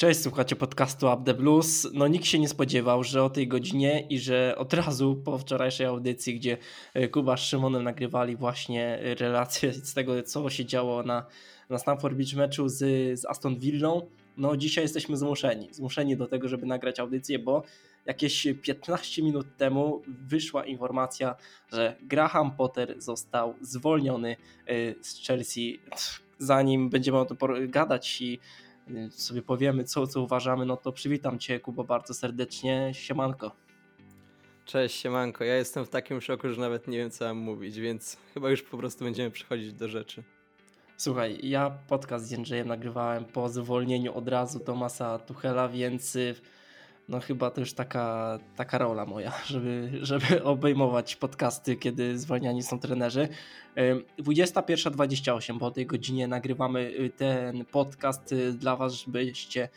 Cześć, słuchacie podcastu Up the Blues. No nikt się nie spodziewał, że o tej godzinie i że od razu po wczorajszej audycji, gdzie e, Kuba z Szymonem nagrywali właśnie relacje z tego, co się działo na, na Beach meczu z, z Aston Villą, no dzisiaj jesteśmy zmuszeni, zmuszeni do tego, żeby nagrać audycję, bo jakieś 15 minut temu wyszła informacja, że Graham Potter został zwolniony e, z Chelsea. Zanim będziemy o tym gadać i sobie powiemy, co, co uważamy, no to przywitam Cię, Kubo, bardzo serdecznie. Siemanko. Cześć, siemanko. Ja jestem w takim szoku, że nawet nie wiem, co mam mówić, więc chyba już po prostu będziemy przechodzić do rzeczy. Słuchaj, ja podcast z Jędrzejem nagrywałem po zwolnieniu od razu Tomasa Tuchela, więc y, no chyba to już taka, taka rola moja, żeby, żeby obejmować podcasty, kiedy zwalniani są trenerzy. 21.28, bo o tej godzinie nagrywamy y, ten podcast y, dla Was, żebyście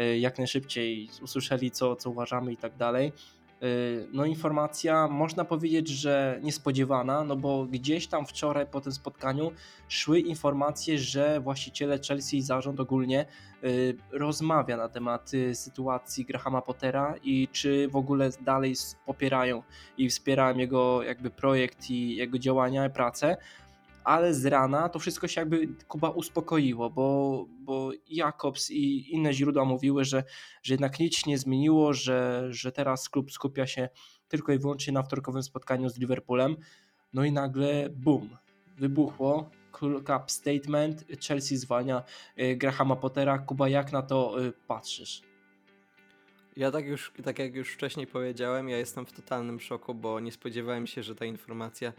y, jak najszybciej usłyszeli, co, co uważamy i tak dalej. Y, no informacja można powiedzieć, że niespodziewana, no bo gdzieś tam wczoraj po tym spotkaniu szły informacje, że właściciele Chelsea i zarząd ogólnie y, rozmawia na temat y, sytuacji Grahama Pottera i czy w ogóle dalej popierają i wspierają jego jakby projekt i jego działania i pracę ale z rana to wszystko się jakby Kuba uspokoiło, bo, bo Jakobs i inne źródła mówiły, że, że jednak nic się nie zmieniło, że, że teraz klub skupia się tylko i wyłącznie na wtorkowym spotkaniu z Liverpoolem. No i nagle boom, wybuchło. Cup statement, Chelsea zwalnia y, Grahama Pottera. Kuba, jak na to y, patrzysz? Ja tak już, tak jak już wcześniej powiedziałem, ja jestem w totalnym szoku, bo nie spodziewałem się, że ta informacja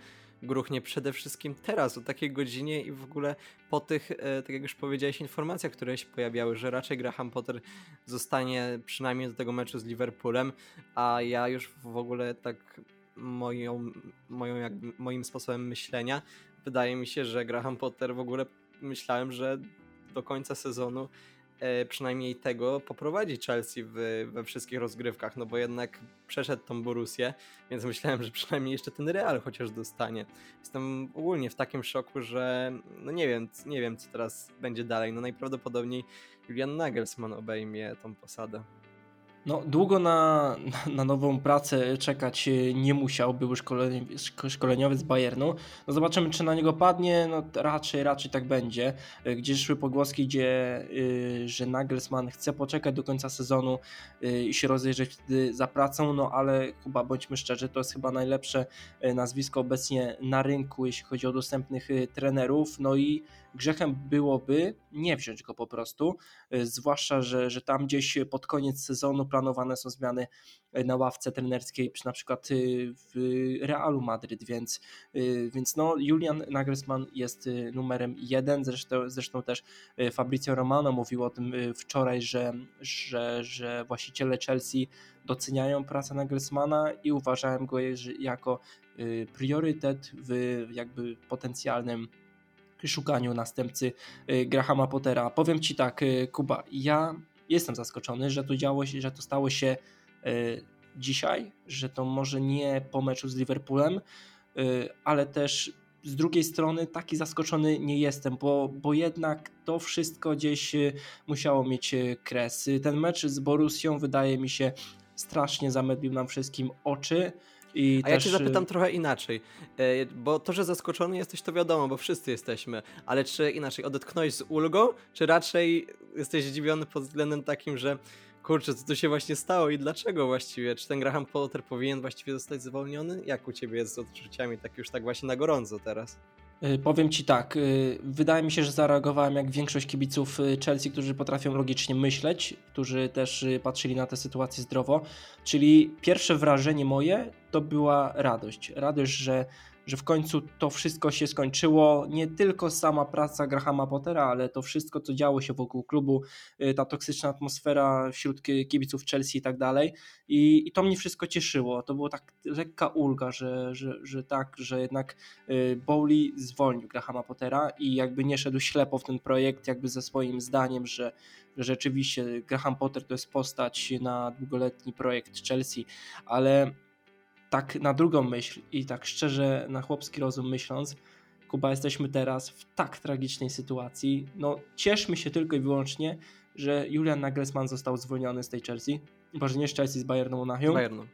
gruchnie przede wszystkim teraz, o takiej godzinie i w ogóle po tych, e, tak jak już powiedziałeś, informacjach, które się pojawiały, że raczej Graham Potter zostanie przynajmniej do tego meczu z Liverpoolem, a ja już w ogóle tak moją, moją jak, moim sposobem myślenia wydaje mi się, że Graham Potter w ogóle myślałem, że do końca sezonu przynajmniej tego poprowadzi Chelsea w, we wszystkich rozgrywkach, no bo jednak przeszedł tą Borusię, więc myślałem, że przynajmniej jeszcze ten Real chociaż dostanie. Jestem ogólnie w takim szoku, że no nie wiem, nie wiem co teraz będzie dalej. No najprawdopodobniej Julian Nagelsmann obejmie tą posadę. No, długo na, na nową pracę czekać nie musiał, był szkoleniowiec z Bayernu. No zobaczymy, czy na niego padnie, no raczej, raczej tak będzie. Gdzie szły pogłoski, gdzie, yy, że Nagelsmann chce poczekać do końca sezonu yy, i się rozejrzeć za pracą, no ale chyba bądźmy szczerzy, to jest chyba najlepsze nazwisko obecnie na rynku, jeśli chodzi o dostępnych trenerów, no i grzechem byłoby nie wziąć go po prostu, y, zwłaszcza, że, że tam gdzieś pod koniec sezonu planowane są zmiany y, na ławce trenerskiej, na przykład y, w Realu Madryt, więc, więc no Julian Nagelsmann jest numerem jeden, zresztą, zresztą też Fabrizio Romano mówił o tym wczoraj, że, że, że właściciele Chelsea doceniają pracę Nagelsmana i uważałem go jako priorytet w jakby potencjalnym szukaniu następcy y, Grahama Pottera. Powiem Ci tak, y, Kuba, ja jestem zaskoczony, że to działo się, że to stało się y, dzisiaj, że to może nie po meczu z Liverpoolem, ale też z drugiej strony taki zaskoczony nie jestem, bo, bo jednak to wszystko gdzieś musiało mieć kres. Ten mecz z Borussią wydaje mi się strasznie zamedlił nam wszystkim oczy. I A też... ja cię zapytam trochę inaczej, e, bo to, że zaskoczony jesteś, to wiadomo, bo wszyscy jesteśmy, ale czy inaczej, odetchnąłeś z ulgą, czy raczej jesteś zdziwiony pod względem takim, że kurczę, co tu się właśnie stało i dlaczego właściwie? Czy ten Graham Potter powinien właściwie zostać zwolniony? Jak u ciebie jest z odczuciami, tak już tak właśnie na gorąco teraz? Y, powiem Ci tak, y, wydaje mi się, że zareagowałem jak większość kibiców y, Chelsea, którzy potrafią logicznie myśleć, którzy też patrzyli na tę sytuację zdrowo. Czyli pierwsze wrażenie moje to była radość. Radość, że że w końcu to wszystko się skończyło. Nie tylko sama praca Grahama Pottera, ale to wszystko, co działo się wokół klubu, y, ta toksyczna atmosfera wśród kibiców Chelsea i tak dalej. I, i to mnie wszystko cieszyło. To była tak lekka ulga, że, że, że tak, że jednak y, Bowley zwolnił Grahama Pottera i jakby nie szedł ślepo w ten projekt, jakby ze swoim zdaniem, że, że rzeczywiście Graham Potter to jest postać na długoletni projekt Chelsea, ale tak na drugą myśl i tak szczerze na chłopski rozum myśląc, Kuba, jesteśmy teraz w tak tragicznej sytuacji. No, cieszmy się tylko i wyłącznie, że Julian Nagelsmann został zwolniony z tej Chelsea, może nie z Chelsea, z Bayernu Monachium. Bayernu.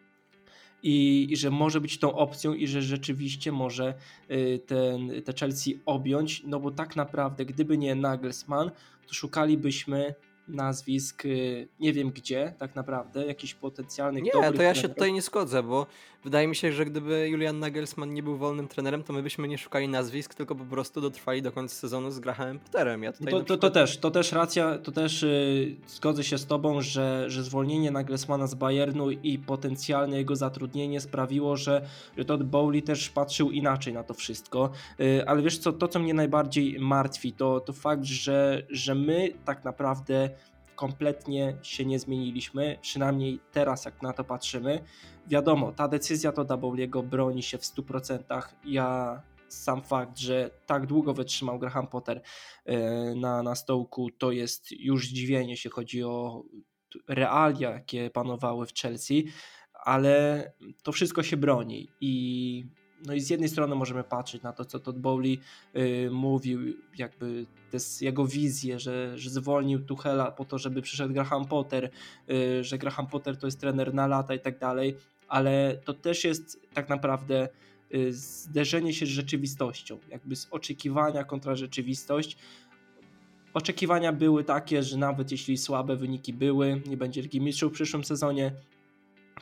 I, I, że może być tą opcją i że rzeczywiście może y, ten, te Chelsea objąć, no bo tak naprawdę gdyby nie Nagelsmann, to szukalibyśmy nazwisk, y, nie wiem gdzie tak naprawdę, jakichś potencjalnych Nie, dobrych to ja się trenerów. tutaj nie zgodzę, bo wydaje mi się, że gdyby Julian Nagelsmann nie był wolnym trenerem, to my byśmy nie szukali nazwisk, tylko po prostu dotrwali do końca sezonu z Grahamem Potterem. Ja tutaj To, na to, to przykład- też, to też racja, to też y, zgodzę się z tobą, że, że zwolnienie Nagelsmana z Bayernu i potencjalne jego zatrudnienie sprawiło, że, Todd Bowley też patrzył inaczej na to wszystko. Y, ale wiesz co, to co mnie najbardziej martwi, to, to fakt, że, że my tak naprawdę kompletnie się nie zmieniliśmy, przynajmniej teraz jak na to patrzymy. Wiadomo, ta decyzja Todda Bowley'ego broni się w 100%. Ja sam fakt, że tak długo wytrzymał Graham Potter e, na, na stołku, to jest już zdziwienie, jeśli chodzi o realia, jakie panowały w Chelsea, ale to wszystko się broni i no i z jednej strony możemy patrzeć na to, co Todd Bowley y, mówił, jakby jest jego wizję, że, że zwolnił Tuchela po to, żeby przyszedł Graham Potter, y, że Graham Potter to jest trener na lata i tak dalej, ale to też jest tak naprawdę y, zderzenie się z rzeczywistością, jakby z oczekiwania kontra rzeczywistość. Oczekiwania były takie, że nawet jeśli słabe wyniki były, nie będzie Ligi Mistrzów w przyszłym sezonie,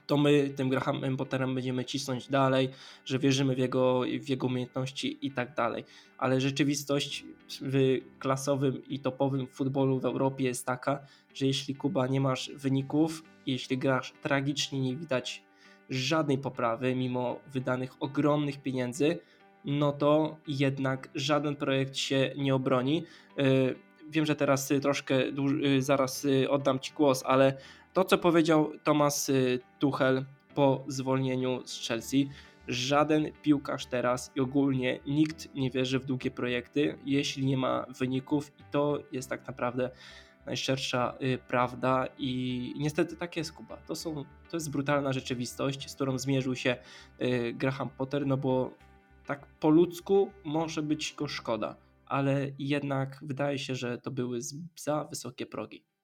to my tym Grahamem Potterem będziemy cisnąć dalej, że wierzymy w jego, w jego umiejętności i tak dalej. Ale rzeczywistość w klasowym i topowym futbolu w Europie jest taka, że jeśli Kuba nie masz wyników, jeśli grasz tragicznie, nie widać żadnej poprawy, mimo wydanych ogromnych pieniędzy, no to jednak żaden projekt się nie obroni. Yy, Wiem, że teraz y, troszkę y, zaraz y, oddam Ci głos, ale to, co powiedział Thomas y, Tuchel po zwolnieniu z Chelsea, żaden piłkarz teraz i ogólnie nikt nie wierzy w długie projekty, jeśli nie ma wyników i to jest tak naprawdę najszczersza y, prawda i niestety tak jest Kuba. To, są, to jest brutalna rzeczywistość, z którą zmierzył się y, Graham Potter, no bo tak po ludzku może być go szkoda, ale jednak wydaje się, że to były za wysokie progi.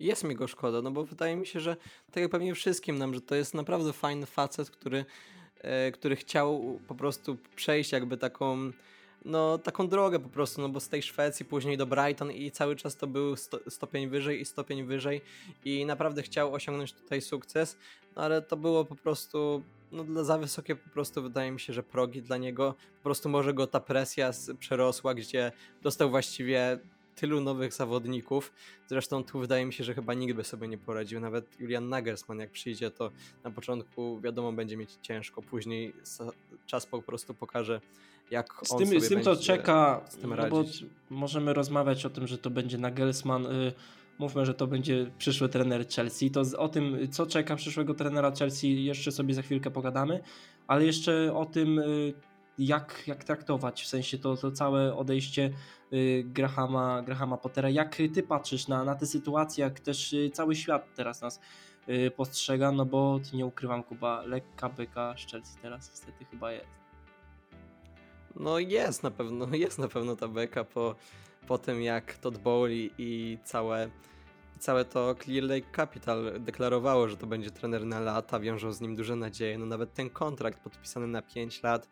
Jest mi go szkoda, no bo wydaje mi się, że tak jak pewnie wszystkim nam, że to jest naprawdę fajny facet, który, e, który chciał po prostu przejść jakby taką, no taką drogę po prostu, no bo z tej Szwecji później do Brighton i cały czas to był sto, stopień wyżej i stopień wyżej i naprawdę chciał osiągnąć tutaj sukces, no ale to było po prostu no dla za wysokie po prostu wydaje mi się, że progi dla niego, po prostu może go ta presja przerosła, gdzie dostał właściwie tylu nowych zawodników. Zresztą tu wydaje mi się, że chyba nikt by sobie nie poradził. Nawet Julian Nagelsmann, jak przyjdzie, to na początku wiadomo będzie mieć ciężko. Później czas po prostu pokaże, jak Z on tym, sobie z tym co będzie czeka, z tym no bo możemy rozmawiać o tym, że to będzie Nagelsmann. y, Mówmy, że to będzie przyszły trener Chelsea. To o tym, co czeka przyszłego trenera Chelsea, jeszcze sobie za chwilkę pogadamy, ale jeszcze o tym, y, jak, jak traktować, w sensie to, to całe odejście y, Grahama, Grahama Pottera. Jak ty patrzysz na, na tę sytuację, jak też y, cały świat teraz nas y, postrzega, no bo nie ukrywam, Kuba, lekka byka z Chelsea teraz niestety chyba jest. No jest na pewno, jest na pewno ta beka po, po tym jak Todd Bowley i całe, całe to Clear Lake Capital deklarowało, że to będzie trener na lata, wiążą z nim duże nadzieje. No nawet ten kontrakt podpisany na 5 lat,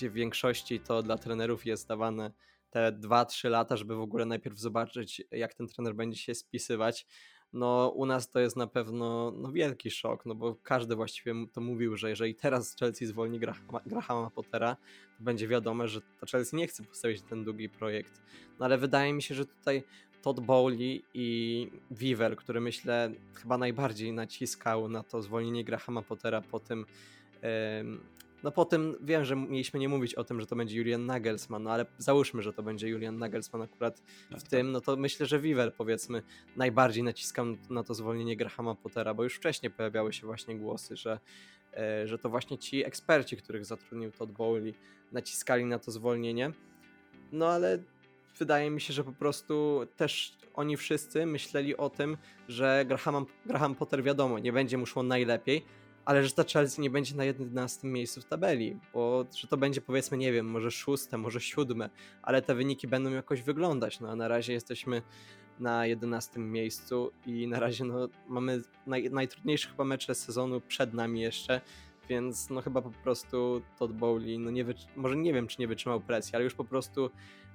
gdzie w większości to dla trenerów jest dawane te 2-3 lata, żeby w ogóle najpierw zobaczyć, jak ten trener będzie się spisywać. No, u nas to jest na pewno no, wielki szok, no bo każdy właściwie to mówił, że jeżeli teraz Chelsea zwolni Grahama, Pottera, to będzie wiadome, że to Chelsea nie chce postawić ten długi projekt. No ale wydaje mi się, że tutaj Todd Bowley i Weaver, który myślę chyba najbardziej naciskał na to zwolnienie Grahama Pottera po tym, no po tym wiem, że mieliśmy nie mówić o tym, że to będzie Julian Nagelsmann, no ale załóżmy, że to będzie Julian Nagelsmann akurat w tym, no to myślę, że Weaver powiedzmy najbardziej naciskał na to zwolnienie Grahama Pottera, bo już wcześniej pojawiały się właśnie głosy, że, e, że to właśnie ci eksperci, których zatrudnił Todd Bowley, naciskali na to zwolnienie. No ale wydaje mi się, że po prostu też oni wszyscy myśleli o tym, że Graham, Graham Potter wiadomo, nie będzie mu szło najlepiej, ale że ta Chelsea nie będzie na 11 miejscu w tabeli, bo że to będzie powiedzmy, nie wiem, może szóste, może siódme, ale te wyniki będą jakoś wyglądać. No a na razie jesteśmy na 11 miejscu i na razie no, mamy naj, najtrudniejsze chyba mecze sezonu przed nami jeszcze, więc no chyba po prostu Todd Bowley, no nie może nie wiem czy nie wytrzymał presji, ale już po prostu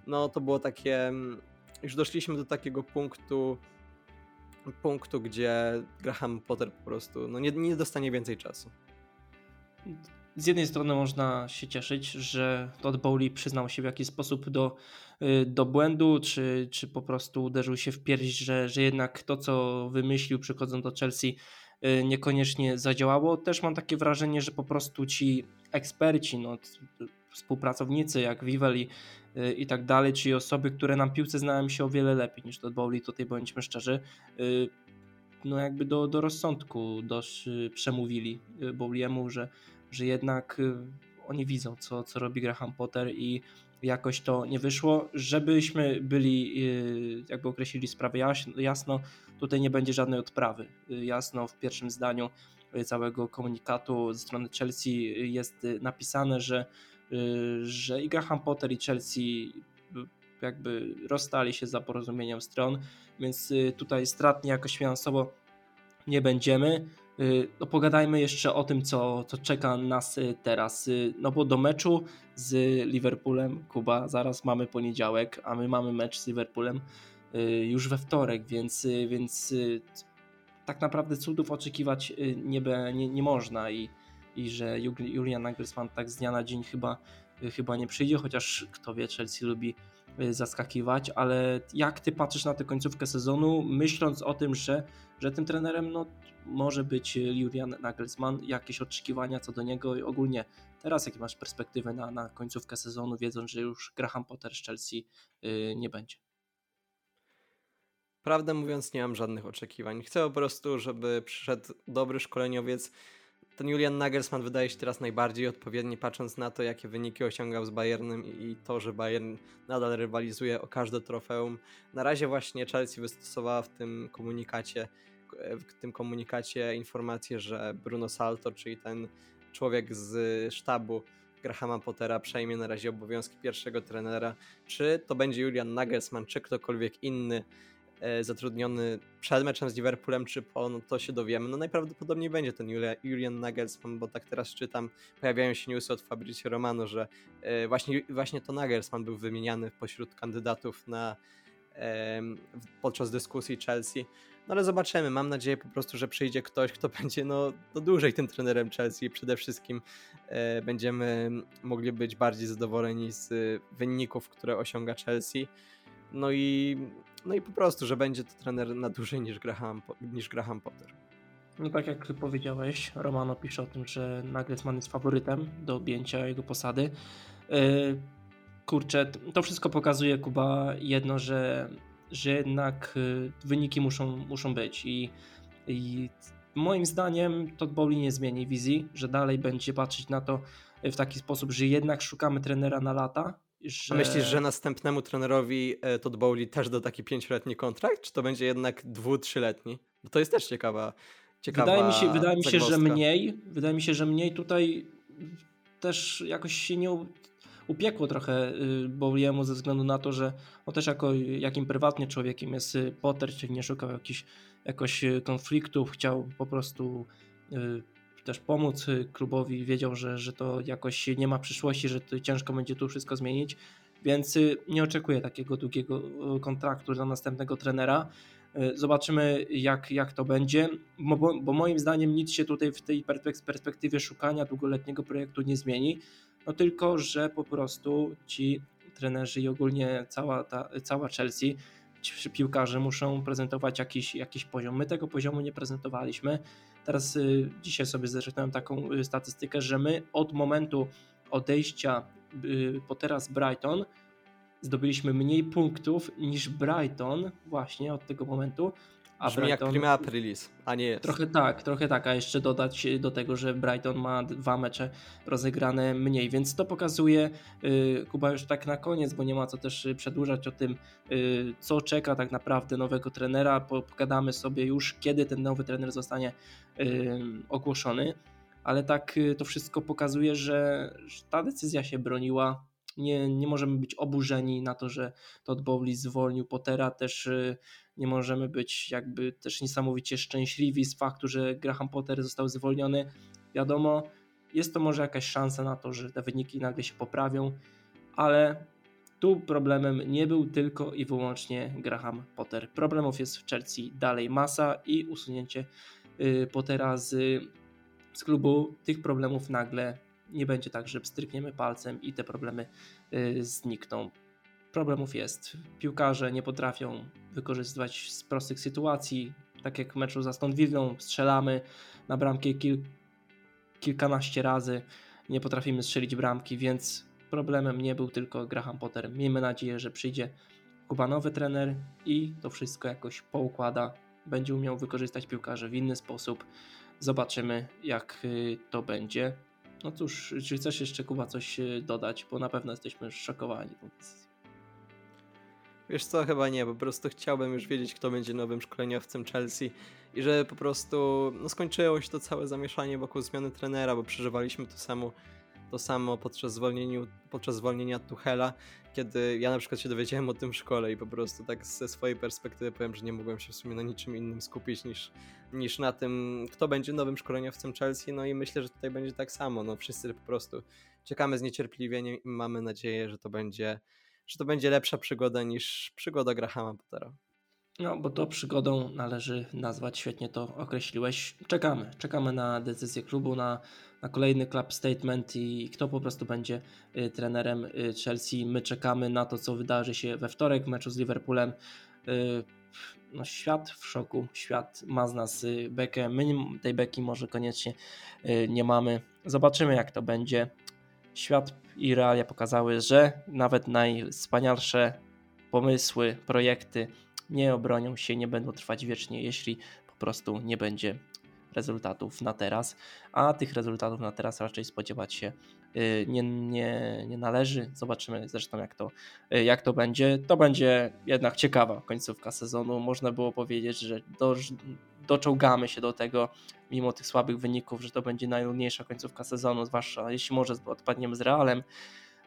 no to było takie, mm, już doszliśmy do takiego punktu, punktu, gdzie Graham Potter po prostu no nie, nie dostanie więcej czasu. Z jednej strony można się cieszyć, że Todd Bowley przyznał się w jakiś sposób do, y, do błędu, czy, czy po prostu uderzył się w pierś, że, że jednak to, co wymyślił przychodząc do Chelsea, y, niekoniecznie zadziałało. Też mam takie wrażenie, że po prostu ci eksperci, no, współpracownicy jak Vivel i, y, i tak dalej, czyli osoby, które nam piłce znają się o wiele lepiej niż Todd Bowley, tutaj bądźmy szczerzy, no jakby do, do rozsądku dość przemówili Bowley'emu, że że jednak y, oni widzą, co, co robi Graham Potter i jakoś to nie wyszło. Żebyśmy byli, y, jakby określili sprawę jasno, tutaj nie będzie żadnej odprawy. Y, jasno w pierwszym zdaniu całego komunikatu ze strony Chelsea jest napisane, że, że i Graham Potter i Chelsea jakby rozstali się za porozumieniem stron, więc tutaj stratni jakoś finansowo nie będziemy. Y, no pogadajmy jeszcze o tym, co, co czeka nas y, teraz. Y, no bo do meczu z Liverpoolem, Kuba, zaraz mamy poniedziałek, a my mamy mecz z Liverpoolem już we wtorek, więc, więc tak naprawdę cudów oczekiwać nie, nie, nie można i, i że Julian Nagelsmann tak z dnia na dzień chyba, chyba nie przyjdzie, chociaż kto wie, Chelsea lubi zaskakiwać, ale jak ty patrzysz na tę końcówkę sezonu, myśląc o tym, że, że tym trenerem no, może być Julian Nagelsmann, jakieś oczekiwania co do niego i ogólnie teraz jakie masz perspektywy na, na końcówkę sezonu, wiedząc, że już Graham Potter z Chelsea yy, nie będzie? Prawdę mówiąc, nie mam żadnych oczekiwań. Chcę po prostu, żeby przyszedł dobry szkoleniowiec. Ten Julian Nagelsmann wydaje się teraz najbardziej odpowiedni, patrząc na to, jakie wyniki osiągał z Bayernem i to, że Bayern nadal rywalizuje o każde trofeum. Na razie właśnie Chelsea wystosowała w tym komunikacie w tym komunikacie informację, że Bruno Salto, czyli ten człowiek z sztabu Grahama Pottera przejmie na razie obowiązki pierwszego trenera. Czy to będzie Julian Nagelsmann, czy ktokolwiek inny zatrudniony przed meczem z Liverpoolem, czy po, no to się dowiemy. No najprawdopodobniej będzie ten Julian Nagelsmann, bo tak teraz czytam, pojawiają się newsy od Fabrizio Romano, że e, właśnie, właśnie to Nagelsmann był wymieniany pośród kandydatów na podczas dyskusji Chelsea. No ale zobaczymy. Mam nadzieję po prostu, że przyjdzie ktoś, kto będzie no, no dłużej tym trenerem Chelsea. Przede wszystkim e, będziemy mogli być bardziej zadowoleni z wyników, które osiąga Chelsea. No i, no i po prostu, że będzie to trener na dłużej niż Graham, niż Graham Potter. No tak jak powiedziałeś, Romano pisze o tym, że Nagelsmann jest faworytem do objęcia jego posady. E, kurczę, to wszystko pokazuje Kuba jedno, że że jednak y, wyniki muszą, muszą być i, i moim zdaniem Todd Bowley nie zmieni wizji, że dalej będzie patrzeć na to w taki sposób, że jednak szukamy trenera na lata. Że... Myślisz, że następnemu trenerowi e, Todd Bowley też da taki pięcioletni kontrakt, czy to będzie jednak dwu, trzyletni? Bo to jest też ciekawa, ciekawa Wydaje mi się, wydaje mi się że mniej. Wydaje mi się, że mniej tutaj też jakoś się nie, upiekło trochę y, Bowliemu ze względu na to, że on też jako jakim prywatnie człowiekiem jest y, Potter, czyli nie szukał jakichś jakoś y, konfliktów, chciał po prostu też pomóc klubowi, wiedział, że, że to jakoś nie ma przyszłości, że to ciężko będzie tu wszystko zmienić, więc nie oczekuję takiego długiego kontraktu dla następnego trenera. Zobaczymy, jak, jak to będzie, bo, bo moim zdaniem nic się tutaj w tej perspektywie szukania długoletniego projektu nie zmieni. No tylko, że po prostu ci trenerzy i ogólnie cała, ta, cała Chelsea, piłkarze muszą prezentować jakiś, jakiś poziom. My tego poziomu nie prezentowaliśmy. Teraz y, dzisiaj sobie zresztą taką y, statystykę, że my od momentu odejścia y, po teraz Brighton zdobyliśmy mniej punktów niż Brighton właśnie od tego momentu, a Brzmi Brighton, jak Prima Aprilis, a nie jest. Trochę tak, trochę tak, a jeszcze dodać do tego, że Brighton ma dwa mecze rozegrane mniej, więc to pokazuje, yy, Kuba już tak na koniec, bo nie ma co też przedłużać o tym, yy, co czeka tak naprawdę nowego trenera, pogadamy sobie już, kiedy ten nowy trener zostanie ogłoszony, ale tak y, to wszystko pokazuje, że ta decyzja się broniła nie, nie możemy być oburzeni na to, że Todd Bowley zwolnił Pottera, też y, nie możemy być jakby też niesamowicie szczęśliwi z faktu, że Graham Potter został zwolniony. Wiadomo, jest to może jakaś szansa na to, że te wyniki nagle się poprawią, ale tu problemem nie był tylko i wyłącznie Graham Potter. Problemów jest w Chelsea dalej masa i usunięcie y, Pottera z, z klubu tych problemów nagle nie będzie tak, że strykniemy palcem i te problemy y, znikną. Problemów jest. Piłkarze nie potrafią wykorzystywać z prostych sytuacji, tak jak w meczu za Villą strzelamy na bramkę kil, kilkanaście razy, nie potrafimy strzelić bramki, więc problemem nie był tylko Graham Potter. Miejmy nadzieję, że przyjdzie Kuba nowy trener i to wszystko jakoś poukłada, będzie umiał wykorzystać piłkarzy w inny sposób. Zobaczymy, jak y, to będzie. No cóż, czy chcesz jeszcze Kuba coś y, dodać, bo na pewno jesteśmy szokowani tą decyzją. Wiesz co, chyba nie, po prostu chciałbym już wiedzieć, kto będzie nowym szkoleniowcem Chelsea i że po prostu no, skończyło się to całe zamieszanie wokół zmiany trenera, bo przeżywaliśmy to samo to samo podczas, zwolnieniu, podczas zwolnienia Tuchela, kiedy ja na przykład się dowiedziałem o tym w szkole i po prostu tak ze swojej perspektywy powiem, że nie mogłem się w sumie na niczym innym skupić niż, niż na tym, kto będzie nowym szkoleniowcem Chelsea, no i myślę, że tutaj będzie tak samo, no wszyscy po prostu czekamy z niecierpliwieniem i mamy nadzieję, że to będzie, że to będzie lepsza przygoda niż przygoda Grahama Pottera. No, bo to przygodą należy nazwać, świetnie to określiłeś. Czekamy, czekamy na decyzję klubu, na na kolejny club statement i kto po prostu będzie y, trenerem y, Chelsea. My czekamy na to, co wydarzy się we wtorek w meczu z Liverpoolem. Y, no, świat w szoku, świat ma z nas bekę. My tej beki może koniecznie nie mamy. Zobaczymy, jak to będzie. Świat i realia pokazały, że nawet najwspanialsze pomysły, projekty nie obronią się, nie będą trwać wiecznie, jeśli po prostu nie będzie rezultatów na teraz, a tych rezultatów na teraz raczej spodziewać się y, nie, nie, nie należy. Zobaczymy zresztą jak to, y, jak to będzie. To będzie jednak ciekawa końcówka sezonu. Można było powiedzieć, że do, doczołgamy się do tego, mimo tych słabych wyników, że to będzie najtrudniejsza końcówka sezonu, zwłaszcza jeśli może odpadniemy z Realem,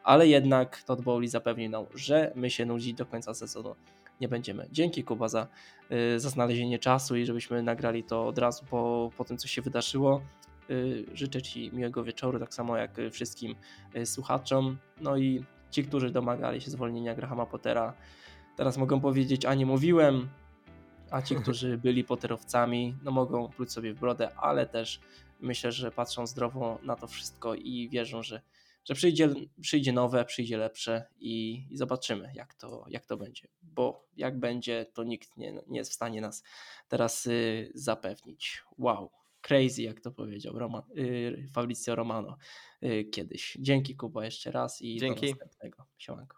ale jednak Todd Bowley zapewnił nam, że my się nudzić do końca sezonu nie będziemy. Dzięki Kuba za, y, za znalezienie czasu i żebyśmy nagrali to od razu po, po tym, co się wydarzyło. Y, życzę Ci miłego wieczoru, tak samo jak wszystkim y, słuchaczom. No i ci, którzy domagali się zwolnienia Grahama Pottera, teraz mogą powiedzieć, a nie mówiłem, a ci, którzy byli Potterowcami, no mogą pluć sobie w brodę, ale też myślę, że patrzą zdrowo na to wszystko i wierzą, że że przyjdzie, przyjdzie nowe, przyjdzie lepsze i, i, zobaczymy, jak to, jak to będzie. Bo jak będzie, to nikt nie, nie jest w stanie nas teraz y, zapewnić. Wow, crazy, jak to powiedział Roman, y, Fabrizio Romano y, kiedyś. Dzięki Kuba jeszcze raz i Dzięki. do następnego. Siemanko.